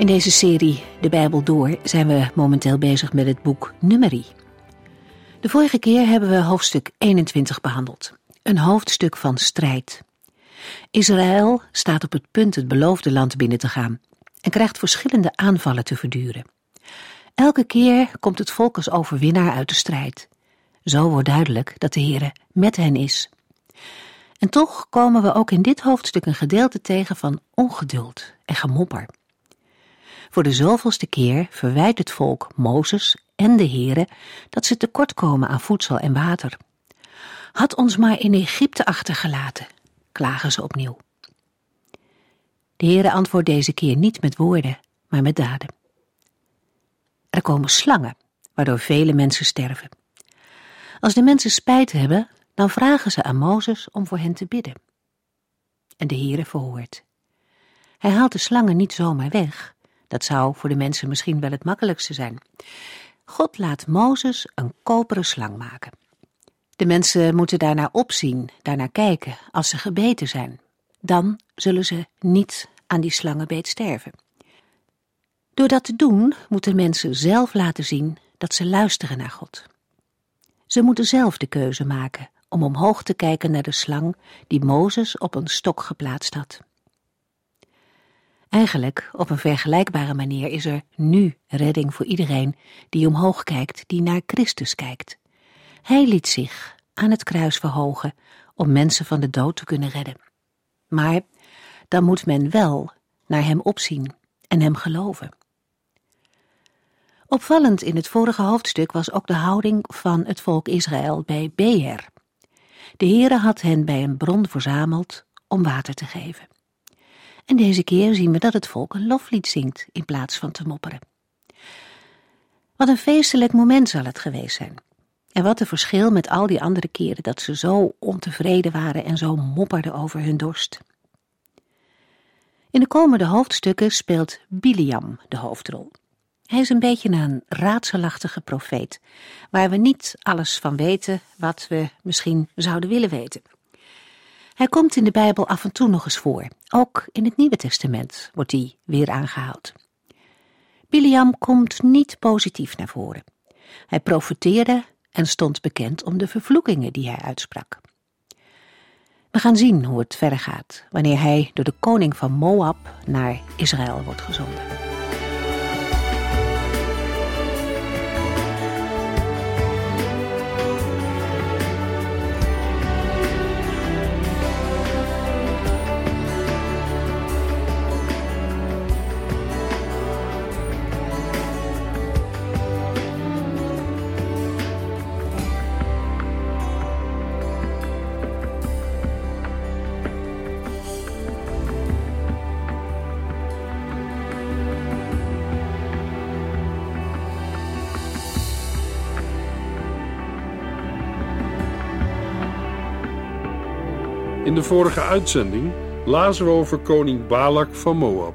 In deze serie De Bijbel Door zijn we momenteel bezig met het boek Numeri. De vorige keer hebben we hoofdstuk 21 behandeld, een hoofdstuk van strijd. Israël staat op het punt het beloofde land binnen te gaan en krijgt verschillende aanvallen te verduren. Elke keer komt het volk als overwinnaar uit de strijd. Zo wordt duidelijk dat de Heere met hen is. En toch komen we ook in dit hoofdstuk een gedeelte tegen van ongeduld en gemopper. Voor de zoveelste keer verwijt het volk Mozes en de Heere dat ze tekortkomen aan voedsel en water. Had ons maar in Egypte achtergelaten, klagen ze opnieuw. De Heere antwoordt deze keer niet met woorden, maar met daden. Er komen slangen, waardoor vele mensen sterven. Als de mensen spijt hebben, dan vragen ze aan Mozes om voor hen te bidden. En de Heere verhoort. Hij haalt de slangen niet zomaar weg, dat zou voor de mensen misschien wel het makkelijkste zijn. God laat Mozes een koperen slang maken. De mensen moeten daarnaar opzien, daarnaar kijken, als ze gebeten zijn. Dan zullen ze niet aan die slangenbeet sterven. Door dat te doen, moeten mensen zelf laten zien dat ze luisteren naar God. Ze moeten zelf de keuze maken om omhoog te kijken naar de slang die Mozes op een stok geplaatst had. Eigenlijk, op een vergelijkbare manier, is er nu redding voor iedereen die omhoog kijkt, die naar Christus kijkt. Hij liet zich aan het kruis verhogen om mensen van de dood te kunnen redden. Maar dan moet men wel naar hem opzien en hem geloven. Opvallend in het vorige hoofdstuk was ook de houding van het volk Israël bij Beer. De Heere had hen bij een bron verzameld om water te geven. En deze keer zien we dat het volk een loflied zingt in plaats van te mopperen. Wat een feestelijk moment zal het geweest zijn. En wat een verschil met al die andere keren dat ze zo ontevreden waren en zo mopperden over hun dorst. In de komende hoofdstukken speelt Biliam de hoofdrol. Hij is een beetje een raadselachtige profeet, waar we niet alles van weten wat we misschien zouden willen weten. Hij komt in de Bijbel af en toe nog eens voor. Ook in het Nieuwe Testament wordt hij weer aangehaald. Biliam komt niet positief naar voren. Hij profeteerde en stond bekend om de vervloekingen die hij uitsprak. We gaan zien hoe het verder gaat wanneer hij door de koning van Moab naar Israël wordt gezonden. In de vorige uitzending lazen we over koning Balak van Moab.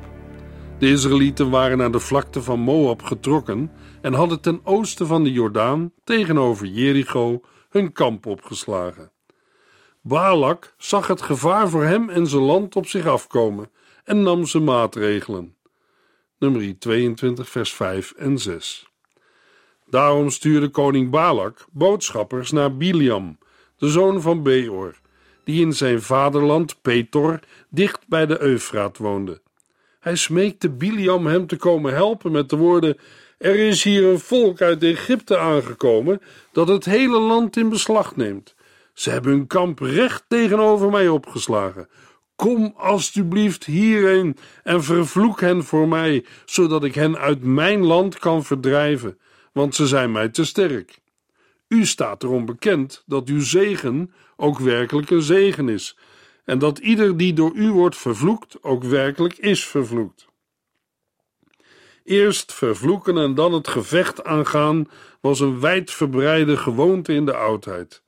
De Israëlieten waren naar de vlakte van Moab getrokken en hadden ten oosten van de Jordaan tegenover Jericho hun kamp opgeslagen. Balak zag het gevaar voor hem en zijn land op zich afkomen en nam zijn maatregelen. Nummer 22, vers 5 en 6. Daarom stuurde koning Balak boodschappers naar Biliam, de zoon van Beor die in zijn vaderland Petor dicht bij de Eufraat woonde. Hij smeekte Biliam hem te komen helpen met de woorden: Er is hier een volk uit Egypte aangekomen dat het hele land in beslag neemt. Ze hebben hun kamp recht tegenover mij opgeslagen. Kom alstublieft hierheen en vervloek hen voor mij, zodat ik hen uit mijn land kan verdrijven, want ze zijn mij te sterk. U staat erom bekend dat uw zegen ook werkelijk een zegen is, en dat ieder die door u wordt vervloekt ook werkelijk is vervloekt. Eerst vervloeken en dan het gevecht aangaan was een wijdverbreide gewoonte in de oudheid.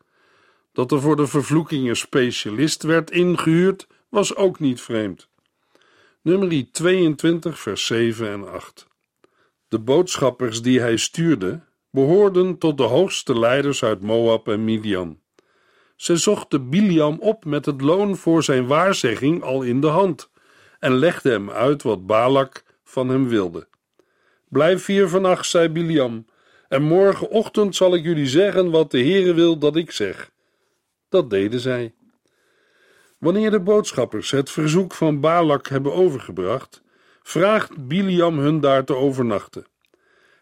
Dat er voor de vervloeking een specialist werd ingehuurd, was ook niet vreemd. Nummer 22, vers 7 en 8. De boodschappers die hij stuurde, behoorden tot de hoogste leiders uit Moab en Midian. Ze zochten Biliam op met het loon voor zijn waarzegging al in de hand en legden hem uit wat Balak van hem wilde. Blijf hier vannacht, zei Biliam, en morgenochtend zal ik jullie zeggen wat de Heere wil dat ik zeg. Dat deden zij. Wanneer de boodschappers het verzoek van Balak hebben overgebracht, vraagt Biliam hun daar te overnachten.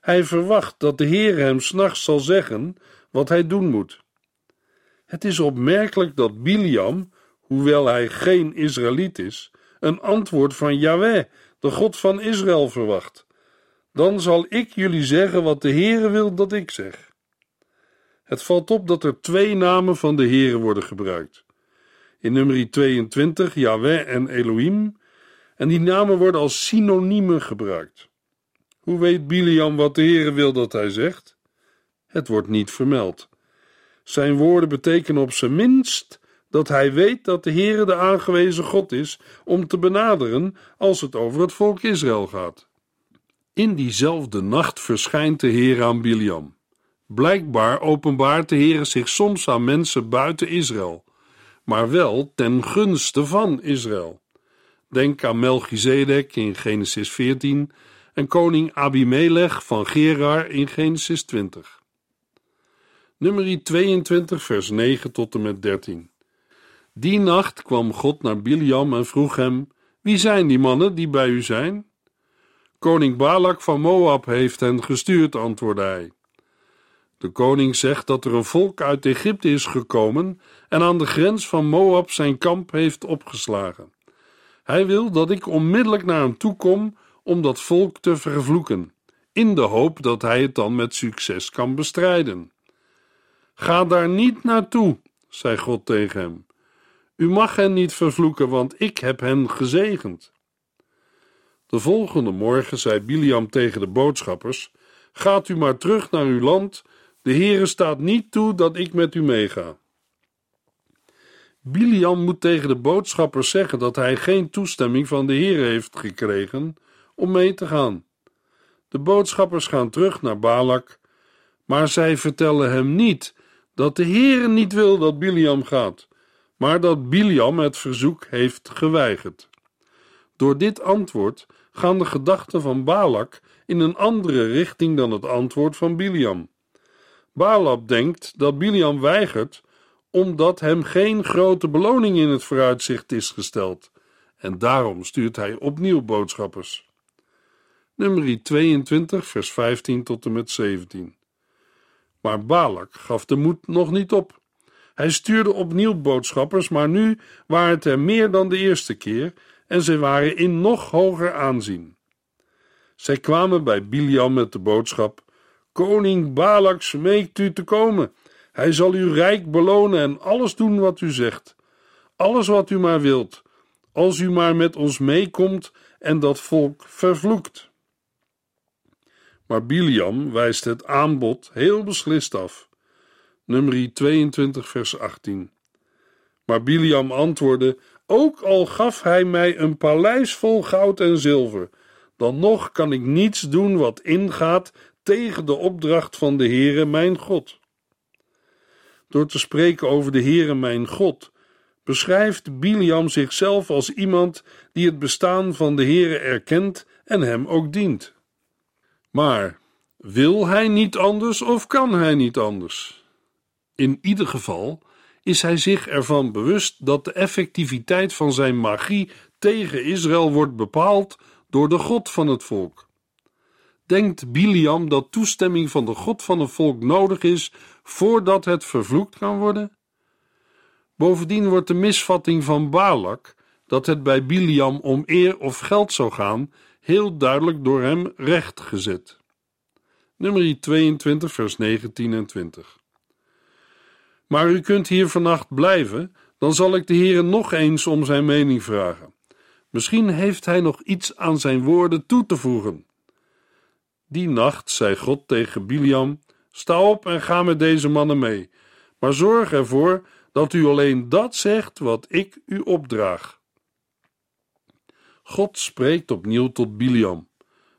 Hij verwacht dat de Heer hem s'nachts zal zeggen wat hij doen moet. Het is opmerkelijk dat Biliam, hoewel hij geen Israëliet is, een antwoord van Yahweh, de God van Israël, verwacht. Dan zal ik jullie zeggen wat de Heere wil dat ik zeg. Het valt op dat er twee namen van de Heere worden gebruikt. In nummer 22 Yahweh en Elohim, en die namen worden als synoniemen gebruikt. Hoe weet Biliam wat de Heere wil dat hij zegt? Het wordt niet vermeld. Zijn woorden betekenen op zijn minst dat hij weet dat de Heere de aangewezen God is om te benaderen als het over het volk Israël gaat. In diezelfde nacht verschijnt de Heer aan Biliam. Blijkbaar openbaart de Heer zich soms aan mensen buiten Israël, maar wel ten gunste van Israël. Denk aan Melchizedek in Genesis 14 en koning Abimelech van Gerar in Genesis 20. Nummer 22, vers 9 tot en met 13. Die nacht kwam God naar Biliam en vroeg hem: Wie zijn die mannen die bij u zijn? Koning Balak van Moab heeft hen gestuurd, antwoordde hij. De koning zegt dat er een volk uit Egypte is gekomen en aan de grens van Moab zijn kamp heeft opgeslagen. Hij wil dat ik onmiddellijk naar hem toe kom om dat volk te vervloeken, in de hoop dat hij het dan met succes kan bestrijden. Ga daar niet naartoe, zei God tegen hem. U mag hen niet vervloeken, want ik heb hen gezegend. De volgende morgen zei Biliam tegen de boodschappers: Gaat u maar terug naar uw land. De Heere staat niet toe dat ik met u meega. Biliam moet tegen de boodschappers zeggen dat hij geen toestemming van de Heere heeft gekregen om mee te gaan. De boodschappers gaan terug naar Balak, maar zij vertellen hem niet dat de Heere niet wil dat Biliam gaat, maar dat Biliam het verzoek heeft geweigerd. Door dit antwoord gaan de gedachten van Balak in een andere richting dan het antwoord van Biliam. Balak denkt dat Biliam weigert omdat hem geen grote beloning in het vooruitzicht is gesteld, en daarom stuurt hij opnieuw boodschappers. Nummer 22, vers 15 tot en met 17. Maar Balak gaf de moed nog niet op. Hij stuurde opnieuw boodschappers, maar nu waren het er meer dan de eerste keer en ze waren in nog hoger aanzien. Zij kwamen bij Biliam met de boodschap: Koning Balak smeekt u te komen. Hij zal u rijk belonen en alles doen wat u zegt. Alles wat u maar wilt, als u maar met ons meekomt en dat volk vervloekt. Maar Biliam wijst het aanbod heel beslist af. Nummer 22, vers 18. Maar Biliam antwoordde: Ook al gaf hij mij een paleis vol goud en zilver, dan nog kan ik niets doen wat ingaat tegen de opdracht van de Heere mijn God. Door te spreken over de Heere mijn God, beschrijft Biliam zichzelf als iemand die het bestaan van de Heere erkent en hem ook dient. Maar wil hij niet anders of kan hij niet anders? In ieder geval is hij zich ervan bewust dat de effectiviteit van zijn magie tegen Israël wordt bepaald door de God van het volk. Denkt Biliam dat toestemming van de God van het volk nodig is voordat het vervloekt kan worden? Bovendien wordt de misvatting van Balak, dat het bij Biliam om eer of geld zou gaan, heel duidelijk door hem rechtgezet. Nummer 22, vers 19 en 20. Maar u kunt hier vannacht blijven, dan zal ik de Heere nog eens om zijn mening vragen. Misschien heeft hij nog iets aan zijn woorden toe te voegen. Die nacht zei God tegen Biliam: Sta op en ga met deze mannen mee, maar zorg ervoor dat u alleen dat zegt wat ik u opdraag. God spreekt opnieuw tot Biliam.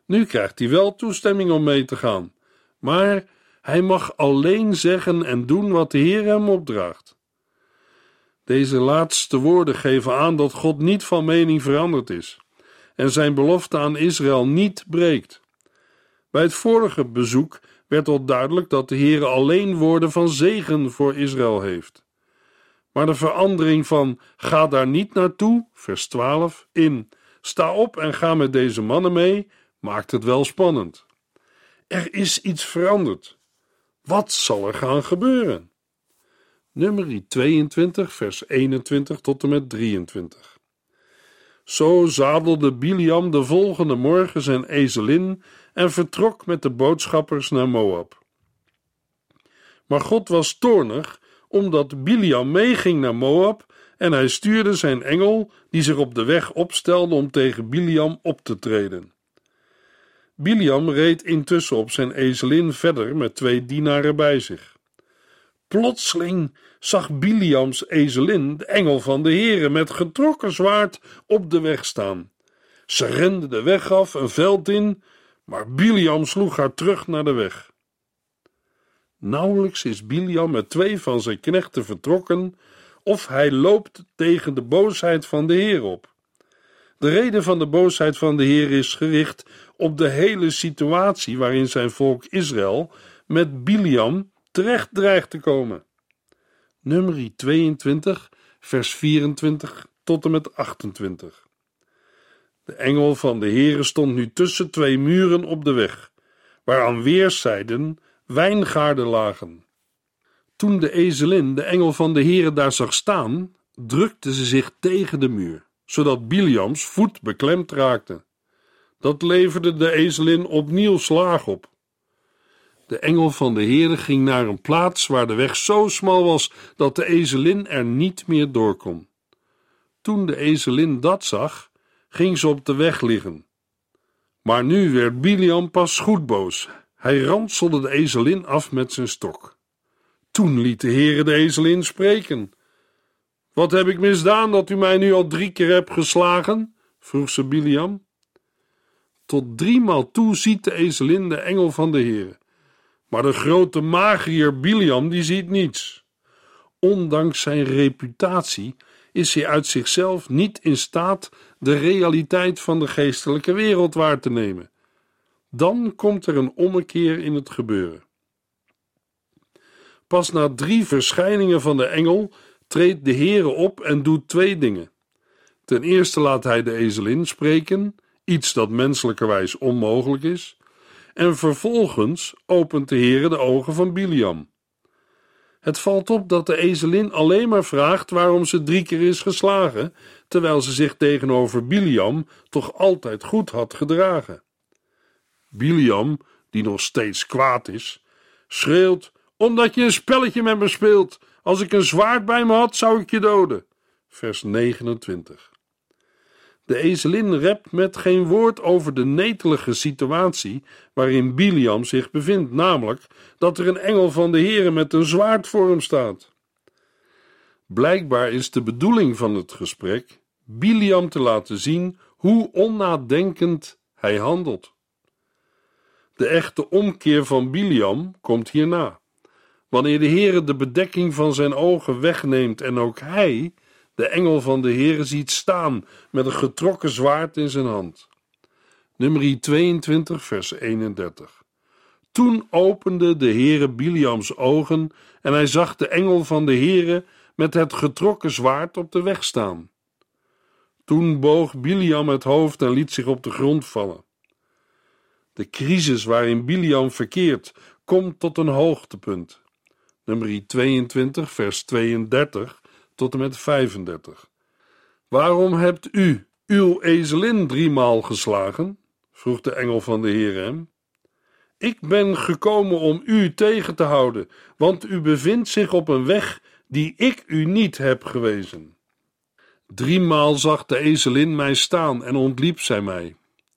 Nu krijgt hij wel toestemming om mee te gaan, maar hij mag alleen zeggen en doen wat de Heer hem opdraagt. Deze laatste woorden geven aan dat God niet van mening veranderd is en zijn belofte aan Israël niet breekt. Bij het vorige bezoek werd al duidelijk dat de Heer alleen woorden van zegen voor Israël heeft. Maar de verandering van ga daar niet naartoe, vers 12, in sta op en ga met deze mannen mee, maakt het wel spannend. Er is iets veranderd. Wat zal er gaan gebeuren? Nummer 22, vers 21 tot en met 23. Zo zadelde Biliam de volgende morgen zijn ezelin en vertrok met de boodschappers naar Moab. Maar God was toornig omdat Biliam meeging naar Moab en hij stuurde zijn engel, die zich op de weg opstelde om tegen Biliam op te treden. Biliam reed intussen op zijn ezelin verder met twee dienaren bij zich. Plotseling zag Biliams ezelin de engel van de Heere met getrokken zwaard op de weg staan. Ze rende de weg af, een veld in, maar Biliam sloeg haar terug naar de weg. Nauwelijks is Biliam met twee van zijn knechten vertrokken, of hij loopt tegen de boosheid van de Heer op. De reden van de boosheid van de Heer is gericht op de hele situatie waarin zijn volk Israël met Biliam terecht dreigt te komen. Nummer 22, vers 24 tot en met 28. De engel van de Heere stond nu tussen twee muren op de weg, waar aan weerszijden wijngaarden lagen. Toen de ezelin de engel van de Heere daar zag staan, drukte ze zich tegen de muur, zodat Biliams voet beklemd raakte. Dat leverde de ezelin opnieuw slaag op. De engel van de Heere ging naar een plaats waar de weg zo smal was dat de ezelin er niet meer door kon. Toen de ezelin dat zag, ging ze op de weg liggen. Maar nu werd Biliam pas goed boos. Hij ranselde de ezelin af met zijn stok. Toen liet de Heere de ezelin spreken. Wat heb ik misdaan dat u mij nu al drie keer hebt geslagen? vroeg ze Biliam. Tot driemaal toe ziet de ezelin de engel van de Heere. Maar de grote magier Biliam die ziet niets. Ondanks zijn reputatie is hij uit zichzelf niet in staat de realiteit van de geestelijke wereld waar te nemen. Dan komt er een ommekeer in het gebeuren. Pas na drie verschijningen van de engel treedt de Heere op en doet twee dingen. Ten eerste laat hij de ezelin spreken, iets dat menselijkerwijs onmogelijk is, en vervolgens opent de Heere de ogen van Biliam. Het valt op dat de ezelin alleen maar vraagt waarom ze drie keer is geslagen, terwijl ze zich tegenover Biliam toch altijd goed had gedragen. Biliam, die nog steeds kwaad is, schreeuwt: Omdat je een spelletje met me speelt. Als ik een zwaard bij me had, zou ik je doden. Vers 29. De ezelin rept met geen woord over de netelige situatie waarin Biliam zich bevindt, namelijk dat er een engel van de Heere met een zwaard voor hem staat. Blijkbaar is de bedoeling van het gesprek Biliam te laten zien hoe onnadenkend hij handelt. De echte omkeer van Biliam komt hierna. Wanneer de Heere de bedekking van zijn ogen wegneemt en ook hij de engel van de Heere ziet staan met een getrokken zwaard in zijn hand. Nummer 22, vers 31. Toen opende de Heere Biliams ogen en hij zag de engel van de Heere met het getrokken zwaard op de weg staan. Toen boog Biliam het hoofd en liet zich op de grond vallen. De crisis waarin Biliam verkeert komt tot een hoogtepunt. Nummer 22, vers 32 tot en met 35. Waarom hebt u uw ezelin driemaal geslagen? vroeg de engel van de Heer hem. Ik ben gekomen om u tegen te houden, want u bevindt zich op een weg die ik u niet heb gewezen. Driemaal zag de ezelin mij staan en ontliep zij mij.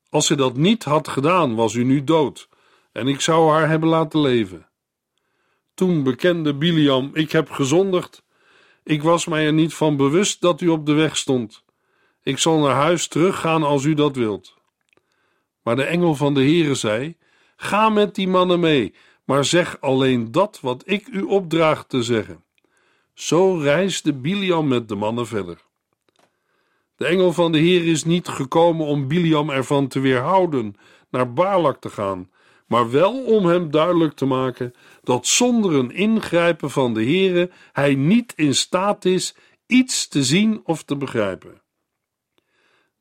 Als ze dat niet had gedaan, was u nu dood. en ik zou haar hebben laten leven. Toen bekende Biliam: Ik heb gezondigd. Ik was mij er niet van bewust dat u op de weg stond. Ik zal naar huis teruggaan als u dat wilt. Maar de engel van de Heere zei: Ga met die mannen mee, maar zeg alleen dat wat ik u opdraag te zeggen. Zo reisde Biliam met de mannen verder. De engel van de Heer is niet gekomen om Biliam ervan te weerhouden naar Balak te gaan, maar wel om hem duidelijk te maken dat zonder een ingrijpen van de Heere hij niet in staat is iets te zien of te begrijpen.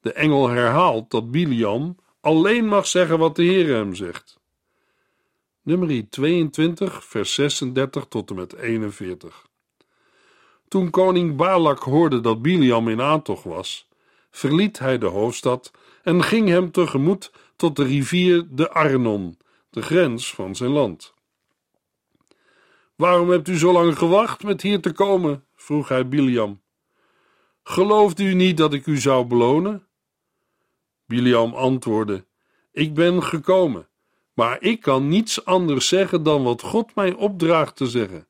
De engel herhaalt dat Biliam alleen mag zeggen wat de Heere hem zegt. Nummer 22, vers 36 tot en met 41. Toen koning Balak hoorde dat Biliam in aantocht was, verliet hij de hoofdstad en ging hem tegemoet tot de rivier de Arnon, de grens van zijn land. Waarom hebt u zo lang gewacht met hier te komen? vroeg hij Biliam. Gelooft u niet dat ik u zou belonen? Biliam antwoordde: Ik ben gekomen, maar ik kan niets anders zeggen dan wat God mij opdraagt te zeggen.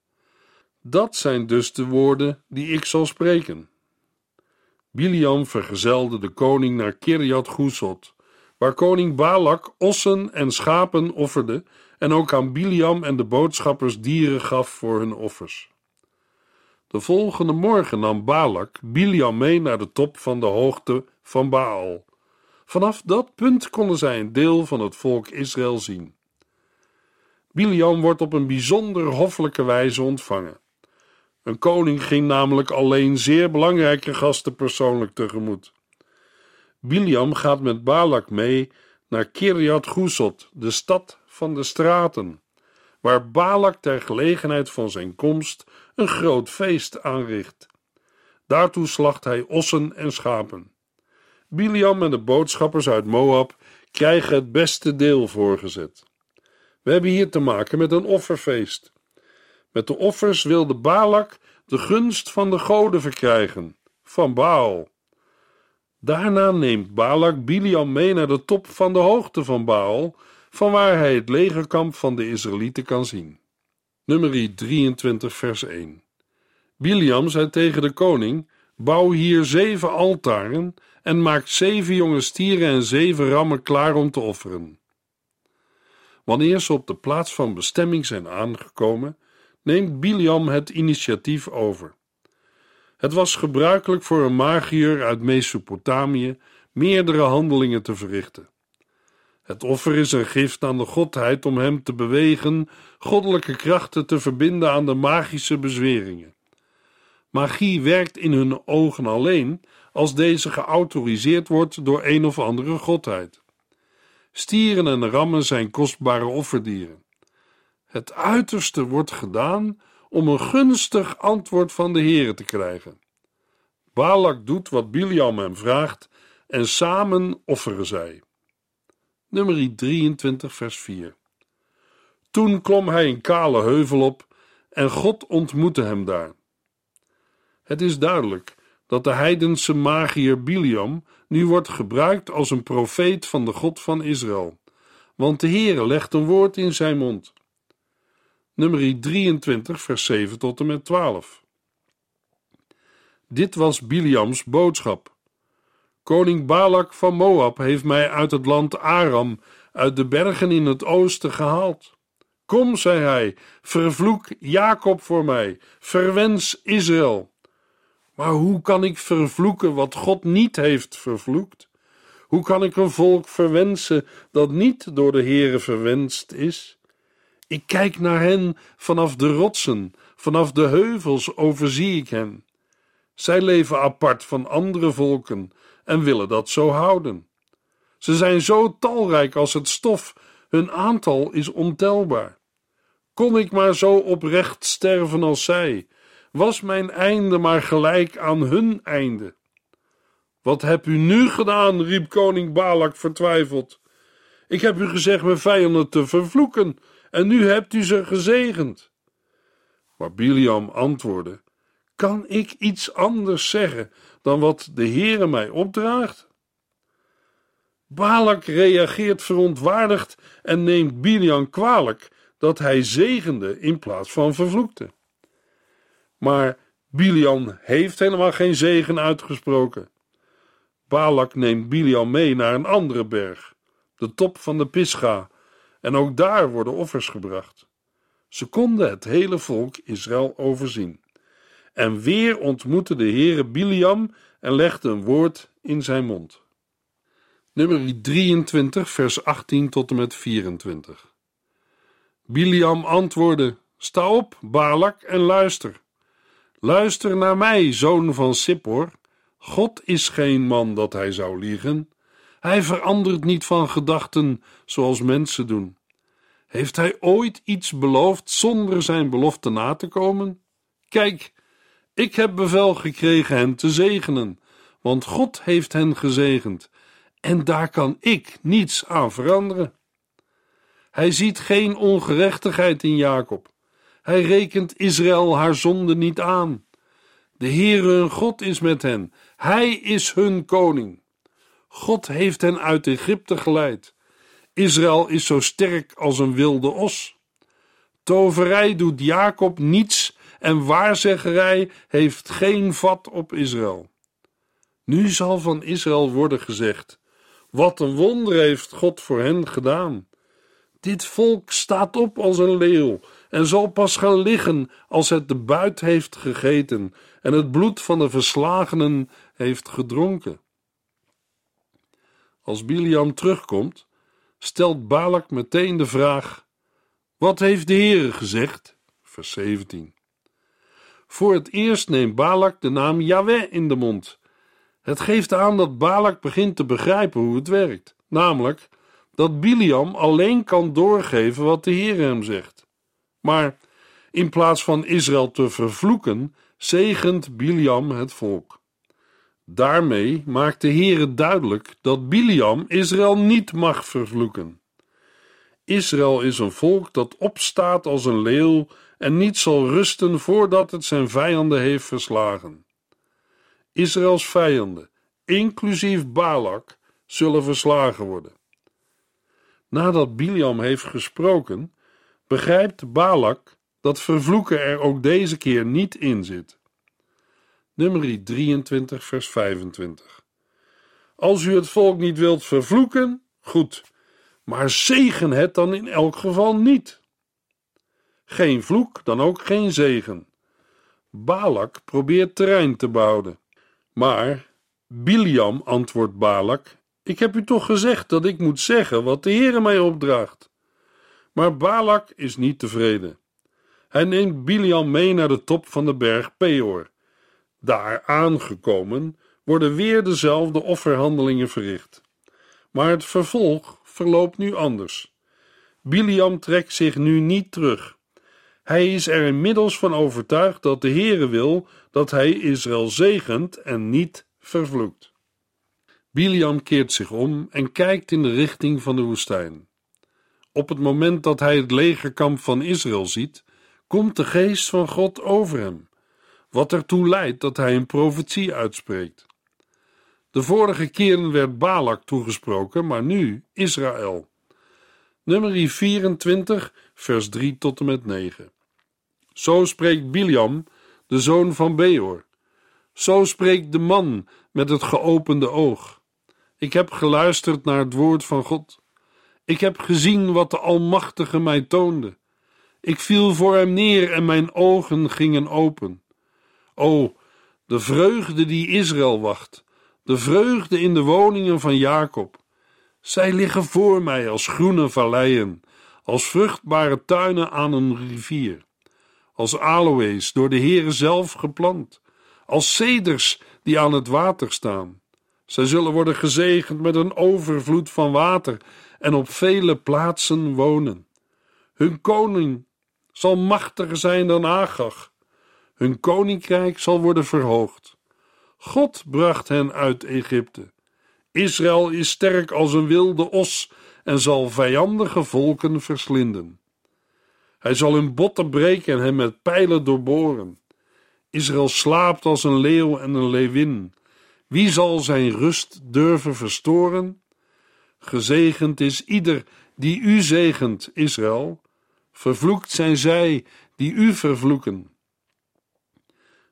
Dat zijn dus de woorden die ik zal spreken. Biliam vergezelde de koning naar Kirjat Gusot, waar koning Balak ossen en schapen offerde en ook aan Biliam en de boodschappers dieren gaf voor hun offers. De volgende morgen nam Balak Biliam mee naar de top van de hoogte van Baal. Vanaf dat punt konden zij een deel van het volk Israël zien. Biliam wordt op een bijzonder hoffelijke wijze ontvangen. Een koning ging namelijk alleen zeer belangrijke gasten persoonlijk tegemoet. Biliam gaat met Balak mee naar Kirjat Gusot, de stad van de straten, waar Balak ter gelegenheid van zijn komst een groot feest aanricht. Daartoe slacht hij ossen en schapen. Biliam en de boodschappers uit Moab krijgen het beste deel voorgezet. We hebben hier te maken met een offerfeest. Met de offers wilde Balak de gunst van de goden verkrijgen, van Baal. Daarna neemt Balak Biliam mee naar de top van de hoogte van Baal, van waar hij het legerkamp van de Israëlieten kan zien. Nummer 23, vers 1. Biliam zei tegen de koning: Bouw hier zeven altaren en maak zeven jonge stieren en zeven rammen klaar om te offeren. Wanneer ze op de plaats van bestemming zijn aangekomen, neemt Biliam het initiatief over. Het was gebruikelijk voor een magier uit Mesopotamië meerdere handelingen te verrichten. Het offer is een gift aan de godheid om hem te bewegen goddelijke krachten te verbinden aan de magische bezweringen. Magie werkt in hun ogen alleen als deze geautoriseerd wordt door een of andere godheid. Stieren en rammen zijn kostbare offerdieren. Het uiterste wordt gedaan om een gunstig antwoord van de Heere te krijgen. Balak doet wat Biliam hem vraagt en samen offeren zij. Nummer 23, vers 4. Toen klom hij een kale heuvel op en God ontmoette hem daar. Het is duidelijk dat de heidense magier Biliam nu wordt gebruikt als een profeet van de God van Israël, want de Heere legt een woord in zijn mond nummer 23, vers 7 tot en met 12. Dit was Biliams boodschap. Koning Balak van Moab heeft mij uit het land Aram, uit de bergen in het oosten gehaald. Kom, zei hij, vervloek Jacob voor mij, verwens Israël. Maar hoe kan ik vervloeken wat God niet heeft vervloekt? Hoe kan ik een volk verwensen dat niet door de Heere verwenst is? Ik kijk naar hen vanaf de rotsen, vanaf de heuvels overzie ik hen. Zij leven apart van andere volken en willen dat zo houden. Ze zijn zo talrijk als het stof, hun aantal is ontelbaar. Kon ik maar zo oprecht sterven als zij, was mijn einde maar gelijk aan hun einde. Wat heb u nu gedaan? riep koning Balak vertwijfeld. Ik heb u gezegd mijn vijanden te vervloeken en nu hebt u ze gezegend. Maar Biliam antwoordde: Kan ik iets anders zeggen dan wat de Heere mij opdraagt? Balak reageert verontwaardigd en neemt Biliam kwalijk dat hij zegende in plaats van vervloekte. Maar Biliam heeft helemaal geen zegen uitgesproken. Balak neemt Biliam mee naar een andere berg, de top van de Pisga, en ook daar worden offers gebracht. Ze konden het hele volk Israël overzien. En weer ontmoette de Heere Biliam en legde een woord in zijn mond. Nummer 23, vers 18 tot en met 24. Biliam antwoordde: Sta op, Balak, en luister. Luister naar mij, zoon van Sippor. God is geen man dat hij zou liegen. Hij verandert niet van gedachten zoals mensen doen. Heeft hij ooit iets beloofd zonder zijn belofte na te komen? Kijk, ik heb bevel gekregen hen te zegenen, want God heeft hen gezegend, en daar kan ik niets aan veranderen. Hij ziet geen ongerechtigheid in Jacob. Hij rekent Israël haar zonde niet aan. De Heere hun God is met hen. Hij is hun koning. God heeft hen uit Egypte geleid. Israël is zo sterk als een wilde os. Toverij doet Jacob niets en waarzeggerij heeft geen vat op Israël. Nu zal van Israël worden gezegd: Wat een wonder heeft God voor hen gedaan. Dit volk staat op als een leeuw en zal pas gaan liggen als het de buit heeft gegeten en het bloed van de verslagenen heeft gedronken. Als Biliam terugkomt, stelt Balak meteen de vraag: Wat heeft de Heere gezegd? Vers 17. Voor het eerst neemt Balak de naam Yahweh in de mond. Het geeft aan dat Balak begint te begrijpen hoe het werkt, namelijk dat Biliam alleen kan doorgeven wat de Heer hem zegt. Maar in plaats van Israël te vervloeken, zegent Biliam het volk. Daarmee maakt de Heere duidelijk dat Biliam Israël niet mag vervloeken. Israël is een volk dat opstaat als een leeuw en niet zal rusten voordat het zijn vijanden heeft verslagen. Israëls vijanden, inclusief Balak, zullen verslagen worden. Nadat Biliam heeft gesproken, begrijpt Balak dat vervloeken er ook deze keer niet in zit. Nummer 23, vers 25. Als u het volk niet wilt vervloeken, goed, maar zegen het dan in elk geval niet. Geen vloek, dan ook geen zegen. Balak probeert terrein te bouwen. Maar Biliam antwoordt Balak: Ik heb u toch gezegd dat ik moet zeggen wat de Heere mij opdraagt. Maar Balak is niet tevreden. Hij neemt Biliam mee naar de top van de berg Peor. Daar aangekomen worden weer dezelfde offerhandelingen verricht. Maar het vervolg verloopt nu anders. Biliam trekt zich nu niet terug. Hij is er inmiddels van overtuigd dat de Heere wil dat hij Israël zegent en niet vervloekt. Biliam keert zich om en kijkt in de richting van de woestijn. Op het moment dat hij het legerkamp van Israël ziet, komt de geest van God over hem, wat ertoe leidt dat hij een profetie uitspreekt. De vorige keren werd Balak toegesproken, maar nu Israël. Nummer 24, vers 3 tot en met 9. Zo spreekt Biliam, de zoon van Beor. Zo spreekt de man met het geopende oog. Ik heb geluisterd naar het woord van God. Ik heb gezien wat de Almachtige mij toonde. Ik viel voor hem neer en mijn ogen gingen open. O, de vreugde die Israël wacht, de vreugde in de woningen van Jacob. Zij liggen voor mij als groene valleien, als vruchtbare tuinen aan een rivier als aloës door de Heere zelf geplant, als ceders die aan het water staan. Zij zullen worden gezegend met een overvloed van water en op vele plaatsen wonen. Hun koning zal machtiger zijn dan Agag. Hun koninkrijk zal worden verhoogd. God bracht hen uit Egypte. Israël is sterk als een wilde os en zal vijandige volken verslinden. Hij zal hun botten breken en hen met pijlen doorboren. Israël slaapt als een leeuw en een leeuwin. Wie zal zijn rust durven verstoren? Gezegend is ieder die u zegent, Israël. Vervloekt zijn zij die u vervloeken.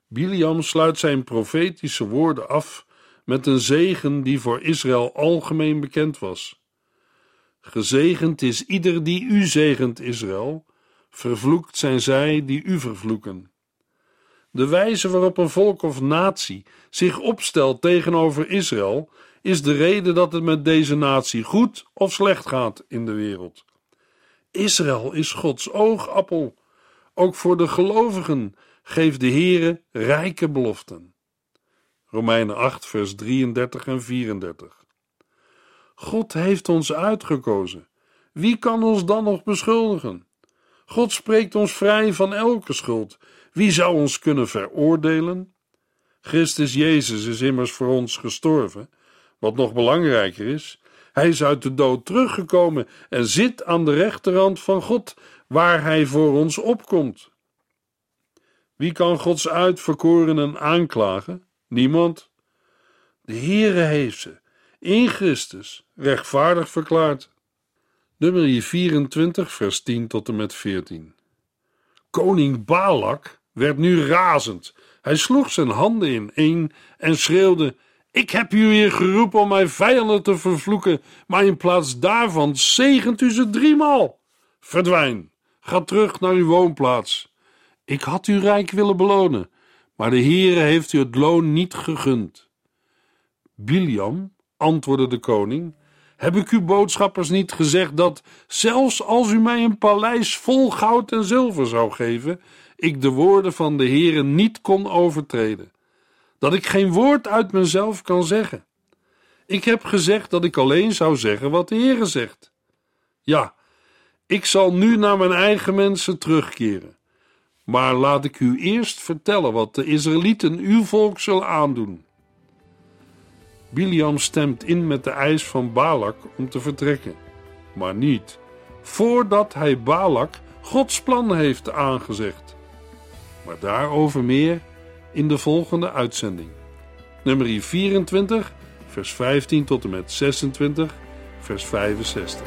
Biliam sluit zijn profetische woorden af met een zegen die voor Israël algemeen bekend was. Gezegend is ieder die u zegent, Israël. Vervloekt zijn zij die u vervloeken. De wijze waarop een volk of natie zich opstelt tegenover Israël is de reden dat het met deze natie goed of slecht gaat in de wereld. Israël is Gods oogappel. Ook voor de gelovigen geeft de Heere rijke beloften. Romeinen 8, vers 33 en 34. God heeft ons uitgekozen. Wie kan ons dan nog beschuldigen? God spreekt ons vrij van elke schuld. Wie zou ons kunnen veroordelen? Christus Jezus is immers voor ons gestorven. Wat nog belangrijker is, hij is uit de dood teruggekomen en zit aan de rechterhand van God, waar hij voor ons opkomt. Wie kan Gods uitverkorenen aanklagen? Niemand. De Heere heeft ze in Christus rechtvaardig verklaard. Nummer 24, vers 10 tot en met 14. Koning Balak werd nu razend. Hij sloeg zijn handen in één en schreeuwde: Ik heb u hier geroepen om mijn vijanden te vervloeken, maar in plaats daarvan zegent u ze driemaal. Verdwijn, ga terug naar uw woonplaats. Ik had u rijk willen belonen, maar de Heere heeft u het loon niet gegund. Biliam, antwoordde de koning, heb ik uw boodschappers niet gezegd dat, zelfs als u mij een paleis vol goud en zilver zou geven, ik de woorden van de Heere niet kon overtreden? Dat ik geen woord uit mezelf kan zeggen. Ik heb gezegd dat ik alleen zou zeggen wat de Heere zegt. Ja, ik zal nu naar mijn eigen mensen terugkeren. Maar laat ik u eerst vertellen wat de Israëlieten uw volk zullen aandoen. Biliam stemt in met de eis van Balak om te vertrekken, maar niet voordat hij Balak Gods plan heeft aangezegd. Maar daarover meer in de volgende uitzending. Nummer 24, vers 15 tot en met 26, vers 65.